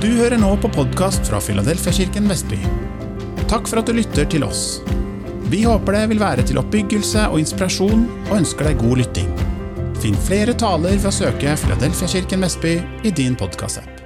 Du hører nå på podkast fra Filadelfiakirken Vestby. Takk for at du lytter til oss. Vi håper det vil være til oppbyggelse og inspirasjon, og ønsker deg god lytting. Finn flere taler ved å søke Filadelfiakirken Vestby i din podkastapp.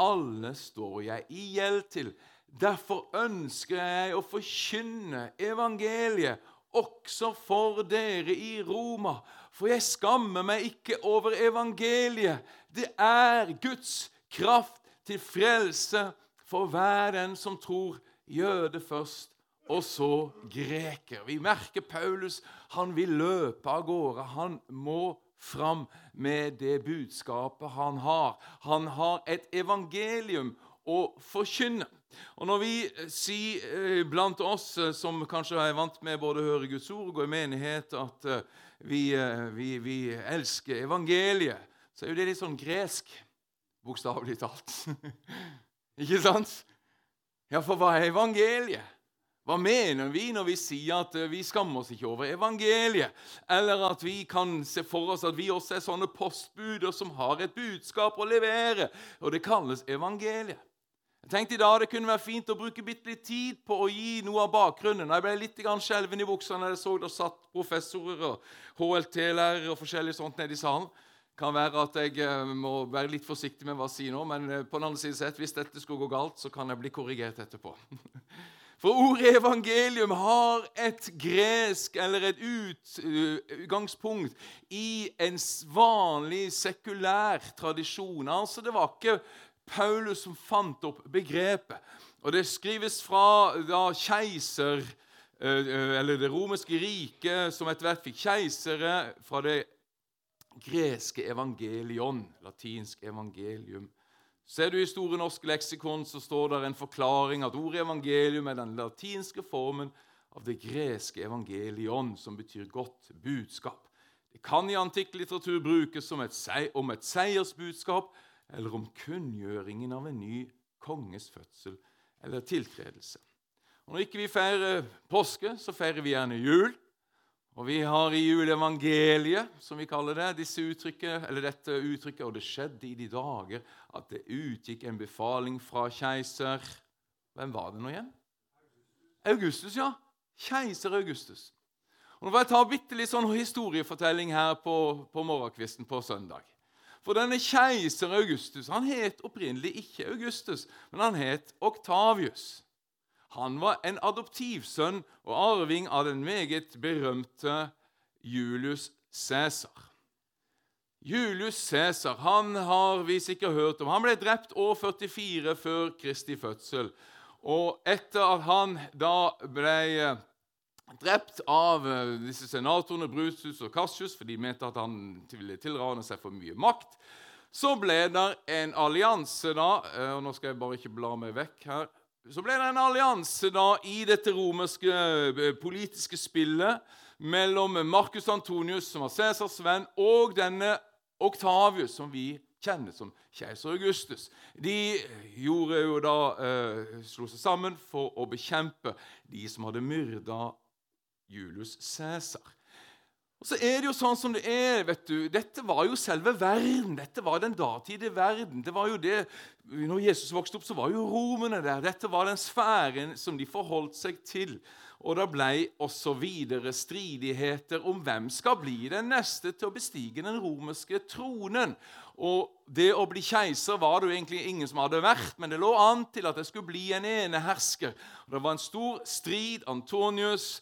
Alle står jeg i gjeld til. Derfor ønsker jeg å forkynne evangeliet også for dere i Roma. For jeg skammer meg ikke over evangeliet. Det er Guds kraft til frelse for hver den som tror, jøde først, og så greker. Vi merker Paulus. Han vil løpe av gårde. Han må fram med det budskapet han har. Han har et evangelium å forkynne. Og Når vi sier eh, blant oss eh, som kanskje er vant med både å høre Guds ord og gå i menighet, at eh, vi, vi, vi elsker evangeliet, så er jo det litt sånn gresk, bokstavelig talt. Ikke sant? Ja, for hva er evangeliet? Hva mener vi når vi sier at vi skammer oss ikke over evangeliet? Eller at vi kan se for oss at vi også er sånne postbuder som har et budskap å levere, og det kalles evangeliet. Jeg tenkte i dag det kunne være fint å bruke litt tid på å gi noe av bakgrunnen. Jeg ble litt skjelven i buksa når jeg så det satt professorer og HLT-lærere og forskjellig sånt nede i salen. Kan være at jeg eh, må være litt forsiktig med hva jeg sier nå, men eh, på den andre siden sett, hvis dette skulle gå galt, så kan jeg bli korrigert etterpå. For ordet evangelium har et gresk eller et utgangspunkt i en vanlig sekulær tradisjon. Altså, Det var ikke Paulus som fant opp begrepet. Og det skrives fra da keiser eh, Eller det romerske riket, som etter hvert fikk keisere fra det greske evangelion, latinsk evangelium. Ser du i Store norske leksikon, så står det en forklaring at ordet evangelium er den latinske formen av det greske evangelion, som betyr godt budskap. Det kan i antikk litteratur brukes om et seiersbudskap eller om kunngjøringen av en ny konges fødsel eller tiltredelse. Og Når ikke vi feirer påske, så feirer vi gjerne jul. Og Vi har i juleevangeliet, som vi kaller det, uttrykket, dette uttrykket, og det skjedde i de dager at det utgikk en befaling fra keiser Hvem var det nå igjen? Augustus, ja. Keiser Augustus. Og Nå får jeg ta bitte litt sånn historiefortelling her på, på morgenkvisten på søndag. For denne keiser Augustus han het opprinnelig ikke Augustus, men han het Oktavius. Han var en adoptivsønn og arving av den meget berømte Julius Cæsar. Julius Cæsar han har vi sikkert hørt om. Han ble drept år 44 før Kristi fødsel. Og etter at han da ble drept av eh, disse senatorene Brutus og Cassius, for de mente at han ville tilrane seg for mye makt. Så ble det en allianse da eh, og Nå skal jeg bare ikke bla meg vekk her. Så ble det en allianse da i dette romerske eh, politiske spillet mellom Marcus Antonius, som var Cæsars venn, og denne Oktavius, som vi kjenner som keiser Augustus. De gjorde jo da, eh, slo seg sammen for å bekjempe de som hadde myrda Julius Cæsar. Og så er det jo sånn som det er. vet du. Dette var jo selve verden. Dette var den datidige verden. Det var jo det, når Jesus vokste opp, så var jo romene der. Dette var den sfæren som de forholdt seg til. Og det ble også videre stridigheter om hvem skal bli den neste til å bestige den romerske tronen. Og Det å bli keiser var det jo egentlig ingen som hadde vært, men det lå an til at det skulle bli en enehersker. Det var en stor strid. Antonius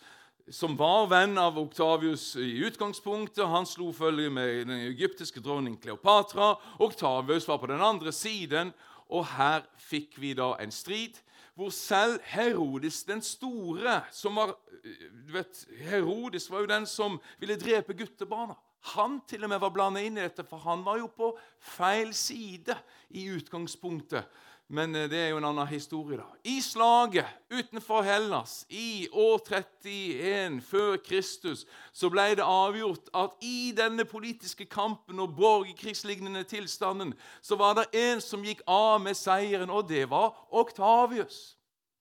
som var venn av Oktavius i utgangspunktet. Han slo følge med den egyptiske dronning Kleopatra. Oktavius var på den andre siden, og her fikk vi da en strid hvor selv Herodes den store som var, du vet, Herodes var jo den som ville drepe guttebarna. Han til og med var blandet inn i dette, for han var jo på feil side i utgangspunktet. Men eh, det er jo en annen historie, da. I slaget utenfor Hellas i år 31 før Kristus så ble det avgjort at i denne politiske kampen og borgerkrigslignende tilstanden så var det en som gikk av med seieren, og det var Oktavius.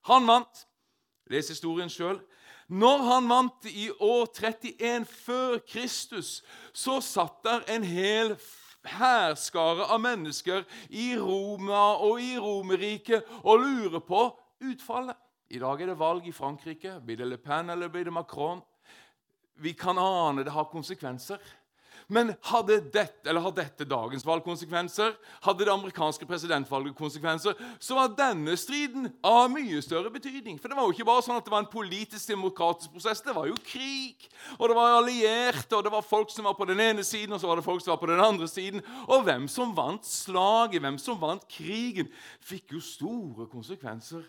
Han vant. Les historien sjøl. Når han vant i år 31 før Kristus, så satt der en hel hærskare av mennesker i Roma og i Romerriket og lurer på utfallet. I dag er det valg i Frankrike. Blir det Le Pen eller blir det Macron? Vi kan ane det har konsekvenser. Men hadde dette, eller har dette dagens valg konsekvenser, hadde det amerikanske presidentvalget konsekvenser, så var denne striden av mye større betydning. For det var jo ikke bare sånn at det var en politisk demokratisk prosess. Det var jo krig. Og det var allierte, og det var folk som var på den ene siden, og så var det folk som var på den andre siden. Og hvem som vant slaget, hvem som vant krigen, fikk jo store konsekvenser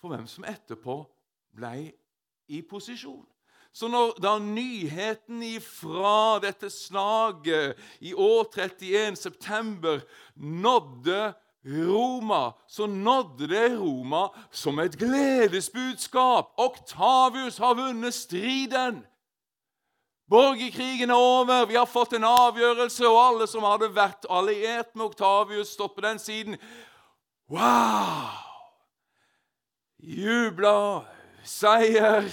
for hvem som etterpå ble i posisjon. Så når da nyheten ifra dette slaget i år 31, september, nådde Roma, så nådde det Roma som et gledesbudskap. Oktavius har vunnet striden. Borgerkrigen er over, vi har fått en avgjørelse, og alle som hadde vært alliert med Oktavius, står på den siden. Wow! Jubla, seier,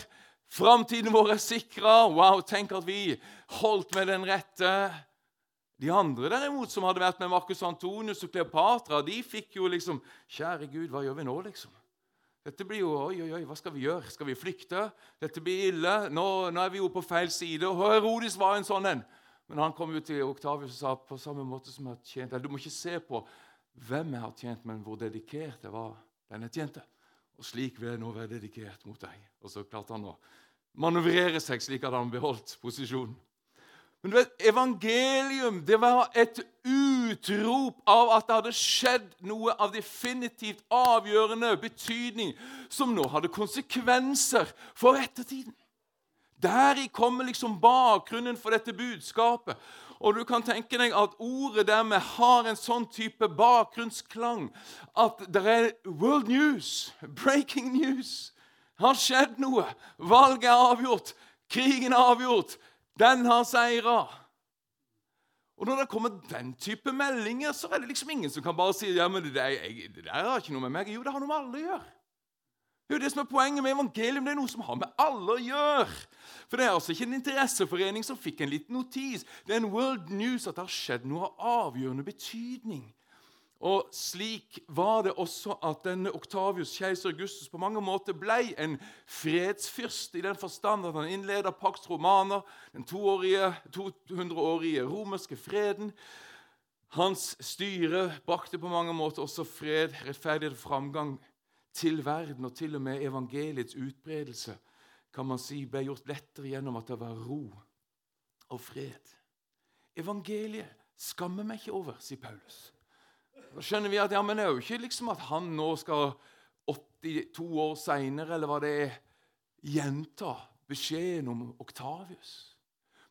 Framtiden vår er sikra. Wow, tenk at vi holdt med den rette. De andre derimot, som hadde vært med Marcus Antonius og Kleopatra, de fikk jo liksom Kjære Gud, hva gjør vi nå, liksom? Dette blir jo Oi, oi, oi, hva skal vi gjøre? Skal vi flykte? Dette blir ille. Nå, nå er vi jo på feil side. Og Herodis var en sånn en. Men han kom jo til Oktavius og sa på samme måte som jeg har tjent eller Du må ikke se på hvem jeg har tjent, men hvor dedikert jeg var den jeg tjente. Og slik vil jeg nå være dedikert mot deg. Og så klarte han å manøvrere seg slik at han beholdt posisjonen. Men du vet, evangelium det var et utrop av at det hadde skjedd noe av definitivt avgjørende betydning som nå hadde konsekvenser for ettertiden. Deri kommer liksom bakgrunnen for dette budskapet. Og du kan tenke deg at ordet dermed har en sånn type bakgrunnsklang at det er world news, breaking news. Har skjedd noe. Valget er avgjort. Krigen er avgjort. Den har seira. Og når det kommer den type meldinger, så er det liksom ingen som kan bare si ja, men det der, jeg, det der har ikke noe med meg Jo, det har noe med alle å gjøre. Det er jo det som er Poenget med evangelium det er noe som har med alle å gjøre. For Det er altså ikke en interesseforening som fikk en liten notis. Det er en world news at det har skjedd noe av avgjørende betydning. Og slik var det også at denne Oktavius, keiser Augustus, på mange måter ble en fredsfyrst i den forstand at han innleda Pax Romana, den 200-årige romerske freden. Hans styre brakte på mange måter også fred, rettferdighet og framgang til verden, og til og med evangeliets utbredelse kan man si, ble gjort lettere gjennom at det var ro og fred. Evangeliet skammer meg ikke over, sier Paulus. Da skjønner vi at ja, men det er jo ikke liksom at han nå skal 82 år seinere, eller hva det er, gjenta beskjeden om Oktavius.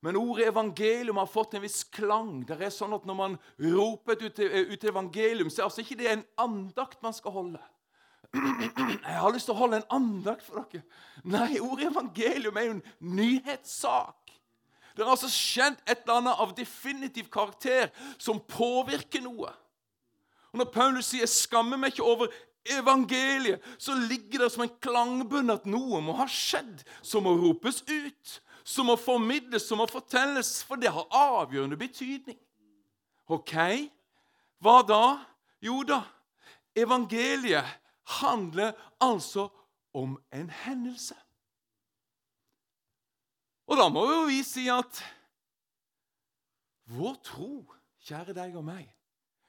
Men ordet evangelium har fått en viss klang. Det er sånn at Når man roper ut, ut evangelium, så er altså ikke det en andakt man skal holde. Jeg har lyst til å holde en andakt for dere. Nei, ordet evangelium er jo en nyhetssak. Det har altså skjedd et eller annet av definitiv karakter som påvirker noe. Og Når Paulus sier 'jeg skammer meg ikke over evangeliet', så ligger det som en klangbunn at noe må ha skjedd, som må ropes ut, som må formidles, som må fortelles, for det har avgjørende betydning. Ok, hva da? Jo da, evangeliet handler altså om en hendelse. Og da må jo vi si at vår tro, kjære deg og meg,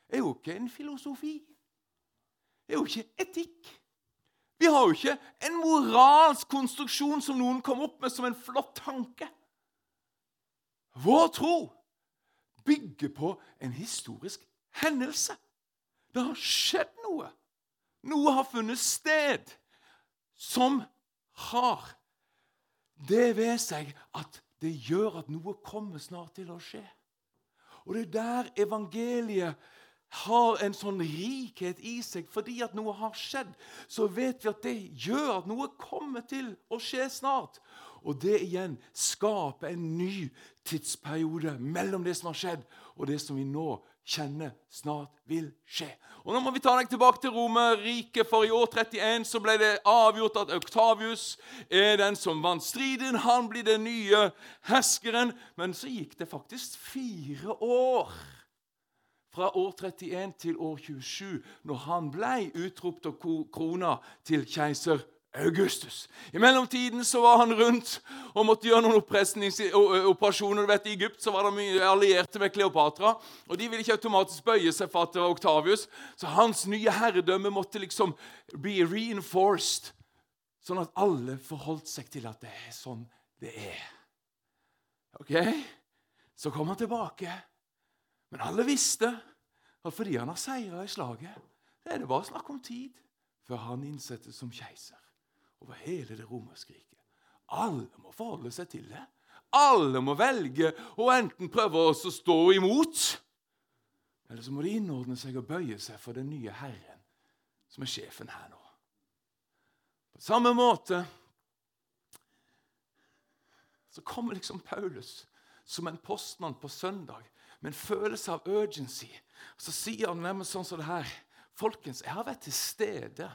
er jo ikke en filosofi. Det er jo ikke etikk. Vi har jo ikke en moralsk konstruksjon som noen kom opp med som en flott tanke. Vår tro bygger på en historisk hendelse. Det har skjedd noe. Noe har funnet sted som har det ved seg at det gjør at noe kommer snart til å skje. Og det er der evangeliet har en sånn rikhet i seg fordi at noe har skjedd, så vet vi at det gjør at noe kommer til å skje snart. Og det igjen skaper en ny tidsperiode mellom det som har skjedd, og det som vi nå kjenner snart vil skje. Og Nå må vi ta deg tilbake til Romerriket, for i år 31 så ble det avgjort at Octavius er den som vant striden. Han blir den nye herskeren. Men så gikk det faktisk fire år fra år 31 til år 27, når han ble utropt og krona til keiser Augustus. I mellomtiden så var han rundt og måtte gjøre noen operasjoner. Du vet, I Egypt så var det mye allierte med Kleopatra, og de ville ikke automatisk bøye seg for at det var Octavius. Så hans nye herredømme måtte liksom bli reinforced, sånn at alle forholdt seg til at det er sånn det er. Ok? Så kom han tilbake. Men alle visste at fordi han har seira i slaget, det er det bare snakk om tid før han innsettes som keiser over hele det romerske riket. Alle må forholde seg til det. Alle må velge å enten prøve å stå imot, eller så må de innordne seg og bøye seg for den nye Herren, som er sjefen her nå. På samme måte så kommer liksom Paulus som en postmann på søndag med en følelse av urgency. Så sier han nærmest sånn som det her. Folkens, jeg har vært til stede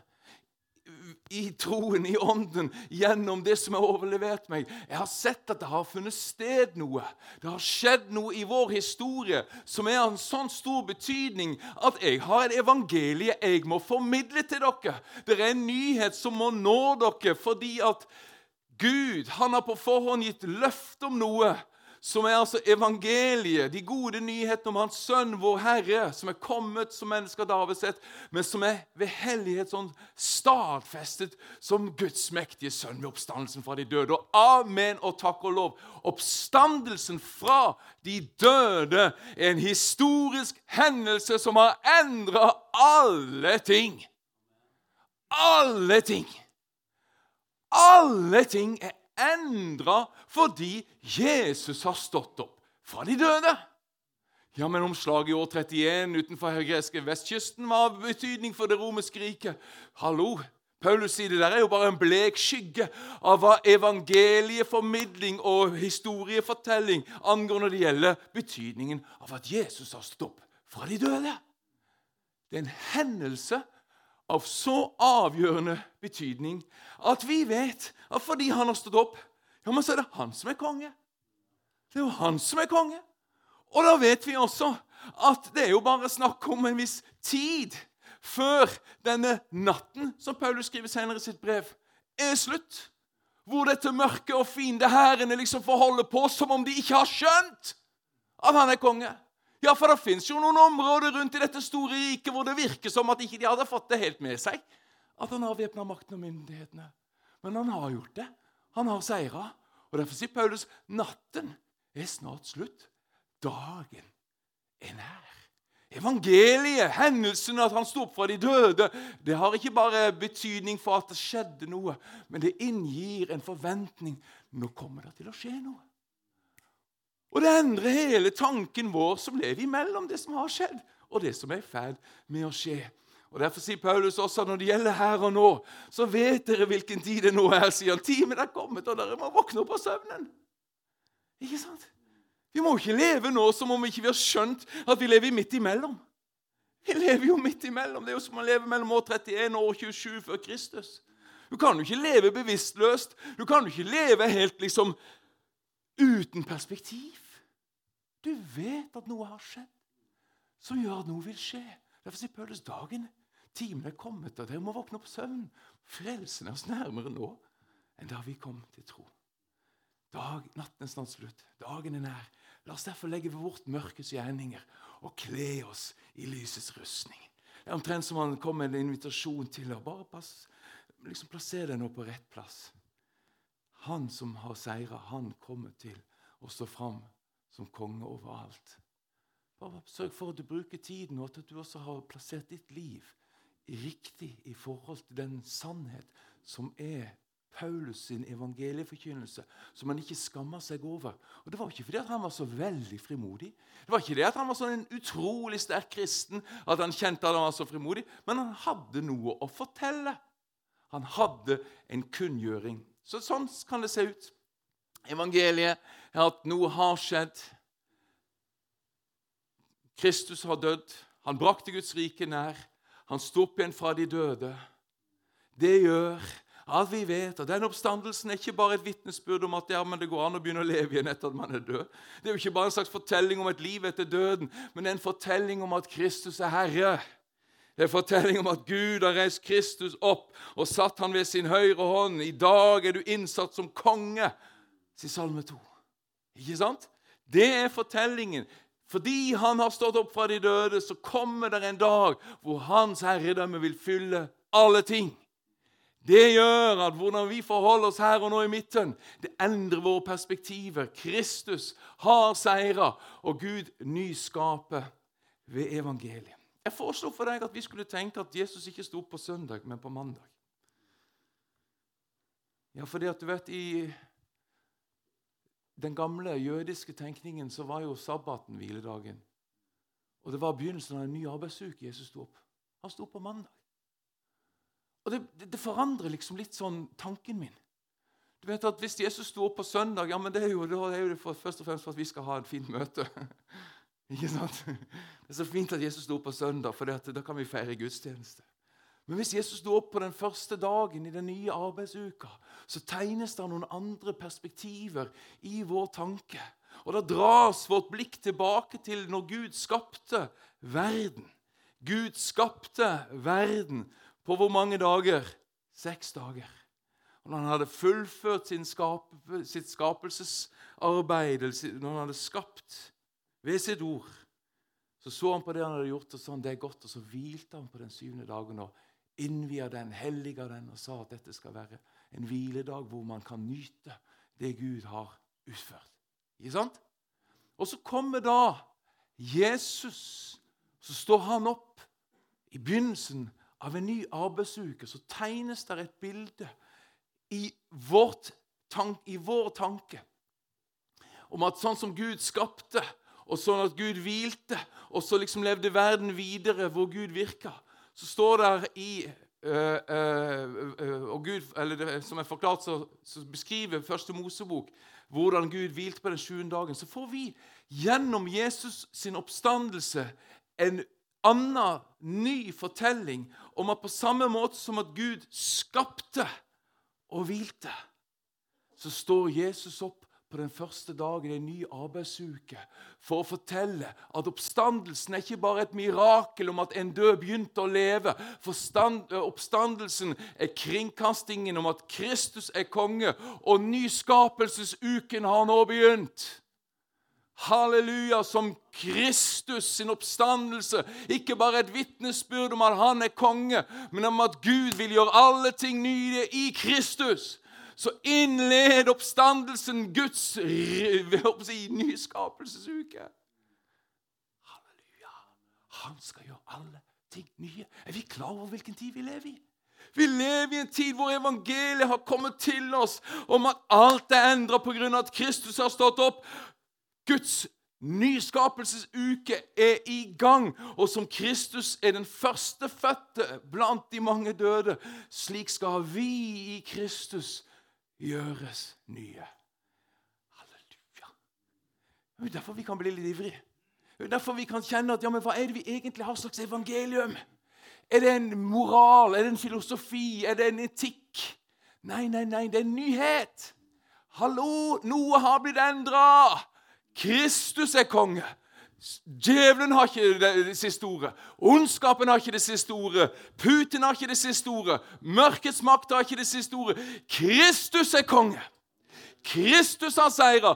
i troen, i ånden, gjennom det som er overlevert meg. Jeg har sett at det har funnet sted noe. Det har skjedd noe i vår historie som er av en sånn stor betydning at jeg har et evangelie jeg må formidle til dere. Det er en nyhet som må nå dere fordi at Gud han har på forhånd gitt løfte om noe som er altså evangeliet, de gode nyhetene om Hans Sønn, vår Herre, som er kommet som mennesker Davids sett, men som er ved hellighet sånn stadfestet som Guds mektige sønn ved oppstandelsen fra de døde. Og amen og takk og lov. Oppstandelsen fra de døde er en historisk hendelse som har endra alle ting. Alle ting. Alle ting er endra fordi Jesus har stått opp fra de døde. Ja, men omslaget i år 31 utenfor greske vestkysten var av betydning for det romerske riket. Hallo! Paulus sier det der er jo bare en blek skygge av hva evangelieformidling og historiefortelling angår når det gjelder betydningen av at Jesus har stått opp fra de døde. Det er en hendelse av så avgjørende betydning at vi vet at fordi han har stått opp, ja, men så er det han som er konge. Det er jo han som er konge. Og da vet vi også at det er jo bare snakk om en viss tid før denne natten, som Paulus skriver senere i sitt brev, er slutt. Hvor dette mørket og fiendehærene liksom får holde på som om de ikke har skjønt at han er konge. Ja, for det fins jo noen områder rundt i dette store riket hvor det virker som at ikke de hadde fått det helt med seg. At han har væpna makten og myndighetene. Men han har gjort det. Han har seira. Og Derfor sier Paulus natten er snart slutt. Dagen er nær. Evangeliet, hendelsen at han sto opp fra de døde, det har ikke bare betydning for at det skjedde noe, men det inngir en forventning. Nå kommer det til å skje noe. Og det endrer hele tanken vår som lever imellom det som har skjedd, og det som er i ferd med å skje. Og Derfor sier Paulus også når det gjelder her og nå, så vet dere hvilken tid det nå er. sier han. Timen er kommet, og dere må våkne opp av søvnen. Ikke sant? Vi må ikke leve nå som om vi ikke har skjønt at vi lever midt imellom. Vi lever jo midt imellom. Det er jo som å leve mellom år 31 og år 27 før Kristus. Du kan jo ikke leve bevisstløst. Du kan jo ikke leve helt liksom uten perspektiv. Du vet at noe har skjedd som gjør at noe vil skje. Derfor sier Paulus dagen, timen er kommet, og dere må våkne opp søvn. Frelsen er oss nærmere nå enn da vi kom til tro. Dag, natten er snart slutt. Dagen er nær. La oss derfor legge bort mørkets gjerninger og kle oss i lysets rustning. Det er omtrent som han kom med en invitasjon til å bare pass, liksom plassere deg nå på rett plass. Han som har seira, han kommer til å stå fram som konge overalt. Bare Sørg for at du bruker tiden, og at du også har plassert ditt liv riktig i forhold til den sannhet som er Paulus sin evangelieforkynnelse, som han ikke skammer seg over. Og Det var ikke fordi han var så veldig frimodig. Det var ikke det at han var sånn en utrolig sterk kristen at han kjente at han var så frimodig, men han hadde noe å fortelle. Han hadde en kunngjøring så Sånn kan det se ut. Evangeliet er at noe har skjedd. Kristus har dødd. Han brakte Guds rike nær. Han sto opp igjen fra de døde. Det gjør At vi vet at den oppstandelsen er ikke bare et vitnesbyrd om at ja, det går an å begynne å leve igjen etter at man er død. Det er jo ikke bare en slags fortelling om et liv etter døden, men en fortelling om at Kristus er Herre. Det er fortelling om at Gud har reist Kristus opp og satt han ved sin høyre hånd. I dag er du innsatt som konge, sier Salme 2. Ikke sant? Det er fortellingen. Fordi han har stått opp fra de døde, så kommer det en dag hvor hans herredømme vil fylle alle ting. Det gjør at hvordan vi forholder oss her og nå i midten, det endrer våre perspektiver. Kristus har seira, og Gud nyskaper ved evangeliet. Jeg foreslo for deg at vi skulle tenke at Jesus ikke sto på søndag, men på mandag. Ja, fordi at du vet, I den gamle jødiske tenkningen så var jo sabbaten hviledagen. Og det var begynnelsen av en ny arbeidsuke Jesus sto opp. Han sto på mandag. Og det, det, det, forandrer liksom litt sånn tanken min. Du vet at Hvis Jesus sto opp på søndag, ja, men det er jo, det er jo først og fremst for at vi skal ha et fint møte. Ikke sant? Det er så fint at Jesus sto opp på søndag, for da kan vi feire gudstjeneste. Men hvis Jesus sto opp på den første dagen i den nye arbeidsuka, så tegnes det noen andre perspektiver i vår tanke. Og da dras vårt blikk tilbake til når Gud skapte verden. Gud skapte verden på hvor mange dager? Seks dager. Og når han hadde fullført skap, sitt skapelsesarbeid, når han hadde skapt ved sitt ord, så så han på det han hadde gjort, og sånn, det er godt. Og så hvilte han på den syvende dagen og innvia den, helliga den, og sa at dette skal være en hviledag hvor man kan nyte det Gud har utført. Ikke sant? Og så kommer da Jesus. Så står han opp i begynnelsen av en ny arbeidsuke så tegnes det et bilde i, tank, i vår tanke om at sånn som Gud skapte, og sånn at Gud hvilte, og så liksom levde verden videre hvor Gud virka, så står det i øh, øh, øh, og Gud, eller det, Som er forklart, så, så beskriver Første Mosebok hvordan Gud hvilte på den sjuende dagen. Så får vi gjennom Jesus sin oppstandelse en annen, ny fortelling om at på samme måte som at Gud skapte og hvilte, så står Jesus opp på den første dagen i en ny arbeidsuke for å fortelle at oppstandelsen er ikke bare et mirakel om at en død begynte å leve. For oppstandelsen er kringkastingen om at Kristus er konge, og nyskapelsesuken har nå begynt. Halleluja, som Kristus sin oppstandelse. Ikke bare et vitnesbyrd om at han er konge, men om at Gud vil gjøre alle ting nye i Kristus. Så innled oppstandelsen Guds si, nyskapelsesuke. Halleluja. Han skal gjøre alle ting nye. Er vi klar over hvilken tid vi lever i? Vi lever i en tid hvor evangeliet har kommet til oss om at alt er endra pga. at Kristus har stått opp. Guds nyskapelsesuke er i gang, og som Kristus er den førstefødte blant de mange døde, slik skal vi i Kristus gjøres nye. Halleluja. Det er derfor vi kan bli litt ivrige. Det er derfor vi kan kjenne at ja, men hva er det vi egentlig har slags evangelium? Er det en moral? Er det en filosofi? Er det en etikk? Nei, nei, nei, det er en nyhet. Hallo, noe har blitt endra! Kristus er konge. Djevelen har ikke det siste ordet. Ondskapen har ikke det siste ordet. Putin har ikke det siste ordet. Mørkets makt har ikke det siste ordet. Kristus er konge. Kristus har seira.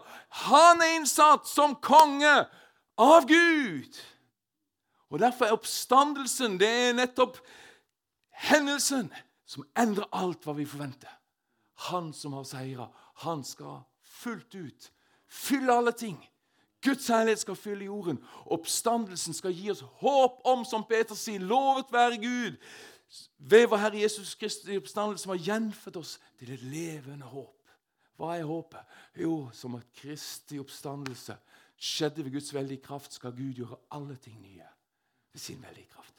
Han er innsatt som konge av Gud. Og Derfor er oppstandelsen det er nettopp hendelsen som endrer alt hva vi forventer. Han som har seira, han skal fullt ut fylle alle ting. Guds herlighet skal fylle jorden. Oppstandelsen skal gi oss håp om, som Peter sier, lovet være Gud, ved vår Herre Jesus Kristi oppstandelse, som har gjenfødt oss til et levende håp. Hva er håpet? Jo, som at Kristi oppstandelse skjedde ved Guds veldige kraft, skal Gud gjøre alle ting nye ved sin veldige kraft.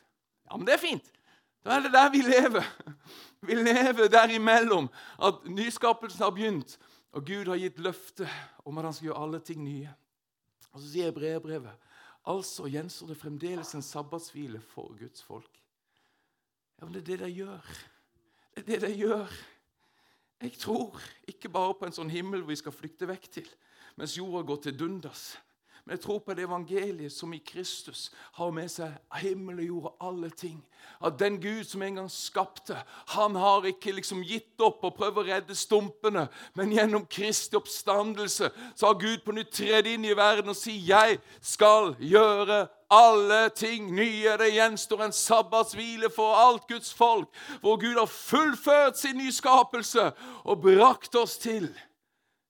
Ja, men det er fint. Da er det der vi lever. Vi lever derimellom. At nyskapelsen har begynt, og Gud har gitt løfte om at han skal gjøre alle ting nye. Og Så sier brevbrevet altså gjenstår det fremdeles en sabbatshvile for Guds folk. Ja, men det er det de gjør. Det er det de gjør. Jeg tror ikke bare på en sånn himmel hvor vi skal flykte vekk til, mens jorda går til dundas. Men jeg tror på det evangeliet som i Kristus har med seg himmel og jord og alle ting. At den Gud som en gang skapte, han har ikke liksom gitt opp og prøvd å redde stumpene, men gjennom Kristi oppstandelse så har Gud på nytt tredd inn i verden og sier 'Jeg skal gjøre alle ting nye. Det gjenstår en sabbatshvile for alt Guds folk, hvor Gud har fullført sin nyskapelse og brakt oss til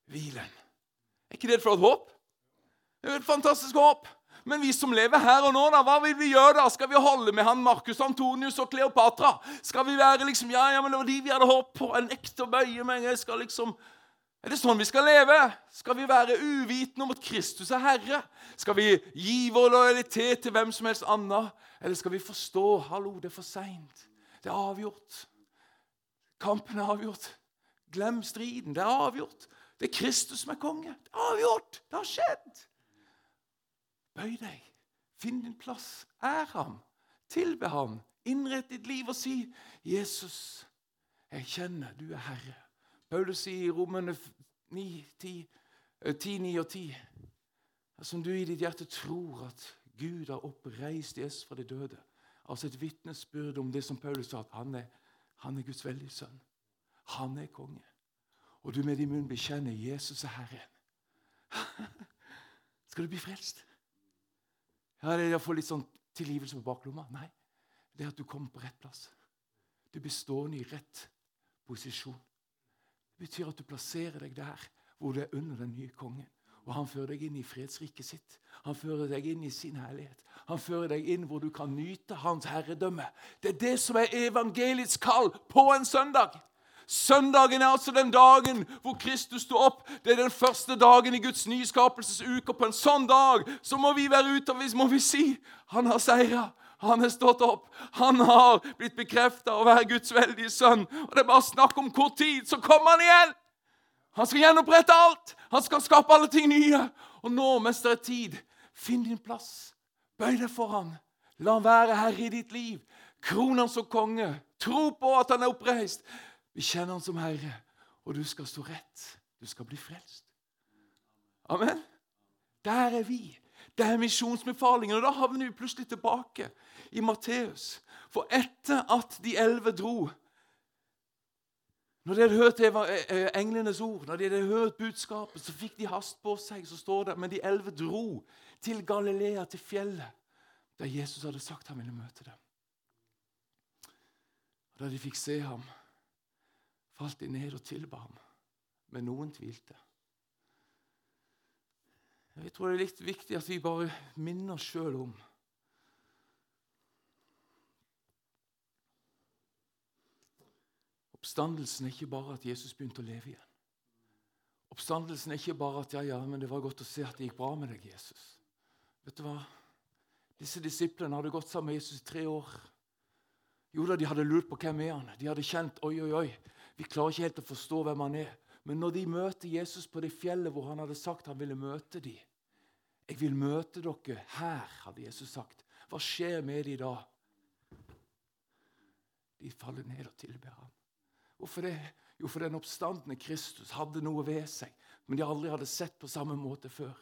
hvilen. Er ikke det et flott håp? Det er et fantastisk håp. Men vi som lever her og nå, da, hva vil vi gjøre da? Skal vi holde med han Markus Antonius og Kleopatra? Skal vi være liksom Ja, ja, men det var de vi hadde håp på. Jeg nekter å bøye meg. Jeg skal liksom Er det sånn vi skal leve? Skal vi være uvitende om at Kristus er Herre? Skal vi gi vår lojalitet til hvem som helst annen? Eller skal vi forstå Hallo, det er for seint. Det er avgjort. Kampen er avgjort. Glem striden. Det er avgjort. Det er Kristus som er konge. Det er avgjort. Det har skjedd. Bøy deg. Finn din plass. Ær ham. Tilbe ham. Innrett ditt liv og si, 'Jesus, jeg kjenner du er Herre'. Paulus sier i romene 9, 10, 10, 9 og 10 Som du i ditt hjerte tror at Gud har oppreist Jesus fra de døde. Altså et vitnesbyrd om det som Paulus sa, at han er, han er Guds veldige sønn. Han er konge. Og du med din munn bekjenner Jesus er Herren. Skal du bli frelst? Ja, jeg får litt sånn tilgivelse på baklomma. Nei, det er at du kommer på rett plass. Du blir stående i rett posisjon. Det betyr at du plasserer deg der hvor du er under den nye kongen. Og han fører deg inn i fredsriket sitt. Han fører deg inn i sin herlighet. Han fører deg inn hvor du kan nyte hans herredømme. Det er det som er evangeliets kall på en søndag. Søndagen er altså den dagen hvor Kristus sto opp. Det er den første dagen i Guds nyskapelsesuke. På en sånn dag så må vi være ute og må vi si han har seira. Han har stått opp. Han har blitt bekrefta å være Guds veldige sønn. Og Det er bare snakk om kort tid, så kommer han igjen! Han skal gjenopprette alt. Han skal skape alle ting nye. Og nå, mens det er tid, finn din plass. Bøy deg for han. La han være herre i ditt liv. Kron han som konge. Tro på at han er oppreist. Vi kjenner Han som Herre, og du skal stå rett. Du skal bli frelst. Amen. Der er vi. Det er misjonsbefalingen. Og da havner vi plutselig tilbake i Matteus. For etter at de elleve dro Når de hadde hørt eh, eh, englenes ord, når de hadde hørt budskapet, så fikk de hast på seg. Så står det men de elleve dro til Galilea, til fjellet, der Jesus hadde sagt han ville møte dem. Og Da de fikk se ham falt de ned og tilba ham. Men noen tvilte. Jeg tror det er litt viktig at vi bare minner oss sjøl om Oppstandelsen er ikke bare at Jesus begynte å leve igjen. Oppstandelsen er ikke bare at ja, ja, men det var godt å se at det gikk bra med deg, Jesus. Vet du hva? Disse disiplene hadde gått sammen med Jesus i tre år. Jo da, de hadde lurt på hvem er han De hadde kjent oi, oi, oi, vi klarer ikke helt å forstå hvem han er. Men når de møter Jesus på det fjellet hvor han hadde sagt han ville møte dem 'Jeg vil møte dere her', hadde Jesus sagt. Hva skjer med dem da? De faller ned og tilber ham. Hvorfor det? Jo, for den oppstandende Kristus hadde noe ved seg, men de aldri hadde sett på samme måte før.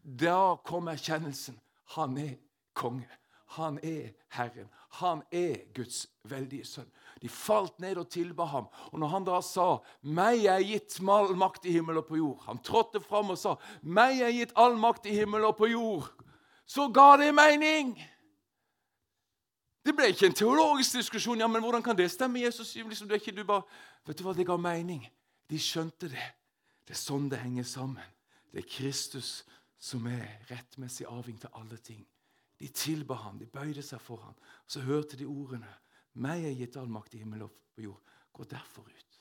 Da kom erkjennelsen. Han er konge. Han er Herren. Han er Guds veldige sønn. De falt ned og tilba ham. Og når han da sa 'Meg er gitt all makt i himmel og på jord', han trådte fram og sa 'Meg er gitt all makt i himmel og på jord', så ga det mening. Det ble ikke en teologisk diskusjon. ja, men hvordan kan det stemme? Jesus liksom, det er ikke du bare, Vet du hva, det ga mening. De skjønte det. Det er sånn det henger sammen. Det er Kristus som er rettmessig arving til alle ting. De tilba ham, de bøyde seg for ham. Så hørte de ordene. Meg er gitt all makt i himmel og på jord. Gå derfor ut.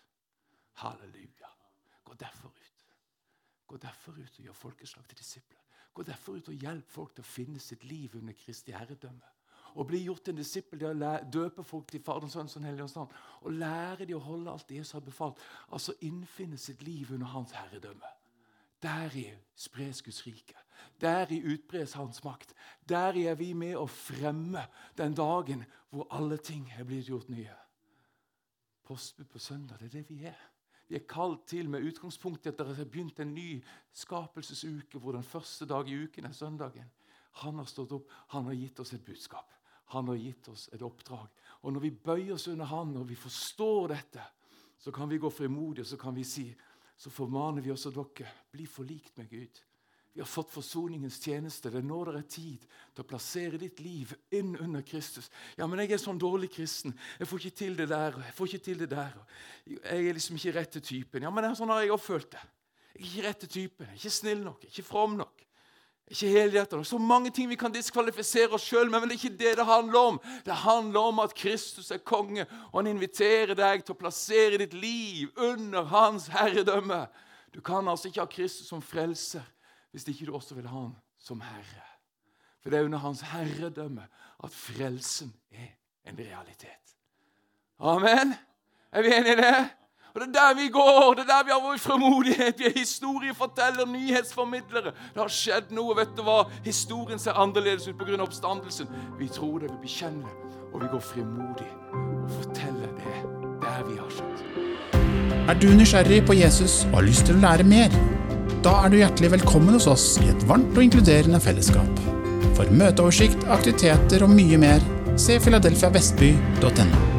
Halleluja. Gå derfor ut. Gå derfor ut og gjør folkeslag til disipler. Gå derfor ut og hjelp folk til å finne sitt liv under Kristi herredømme. Og bli gjort en disippel døpe folk til Faderens, Sønns og Hellige navn. Og lære dem å holde alt det Jesus har befalt. Altså innfinne sitt liv under Hans herredømme. Deri spres Guds rike. Deri utbres Hans makt. Deri er vi med å fremme den dagen hvor alle ting er blitt gjort nye. Postbud på søndag, det er det vi er. Vi er kalt til med utgangspunkt i at det har begynt en ny skapelsesuke, hvor den første dag i uken er søndagen. Han har stått opp, han har gitt oss et budskap. Han har gitt oss et oppdrag. Og når vi bøyer oss under han, og vi forstår dette, så kan vi gå frimodig og så kan vi si, så formaner vi også dere, bli forlikt med Gud. Vi har fått forsoningens tjeneste. Det er nå det er tid til å plassere ditt liv inn under Kristus. Ja, men jeg er sånn dårlig kristen. Jeg får ikke til det der og jeg får ikke til det der. Jeg er liksom ikke rette typen. Ja, men sånn har jeg også følt det. Jeg er ikke rette typen. Jeg er ikke snill nok. Jeg er ikke from nok. Ikke helhjertet. Så mange ting vi kan diskvalifisere oss sjøl men det er ikke det det handler om. Det handler om at Kristus er konge, og han inviterer deg til å plassere ditt liv under hans herredømme. Du kan altså ikke ha Kristus som frelser hvis ikke du også vil ha han som herre. For det er under hans herredømme at frelsen er en realitet. Amen. Er vi enige i det? Og Det er der vi går, det er der vi har vår frimodighet. Vi er historieforteller, nyhetsformidlere. Det har skjedd noe. vet du hva? Historien ser annerledes ut pga. oppstandelsen. Vi tror det, vi bekjenner det, og vi går frimodig og forteller det der vi har skjønt. Er du nysgjerrig på Jesus og har lyst til å lære mer? Da er du hjertelig velkommen hos oss i et varmt og inkluderende fellesskap. For møteoversikt, aktiviteter og mye mer, se filadelfiavestby.no.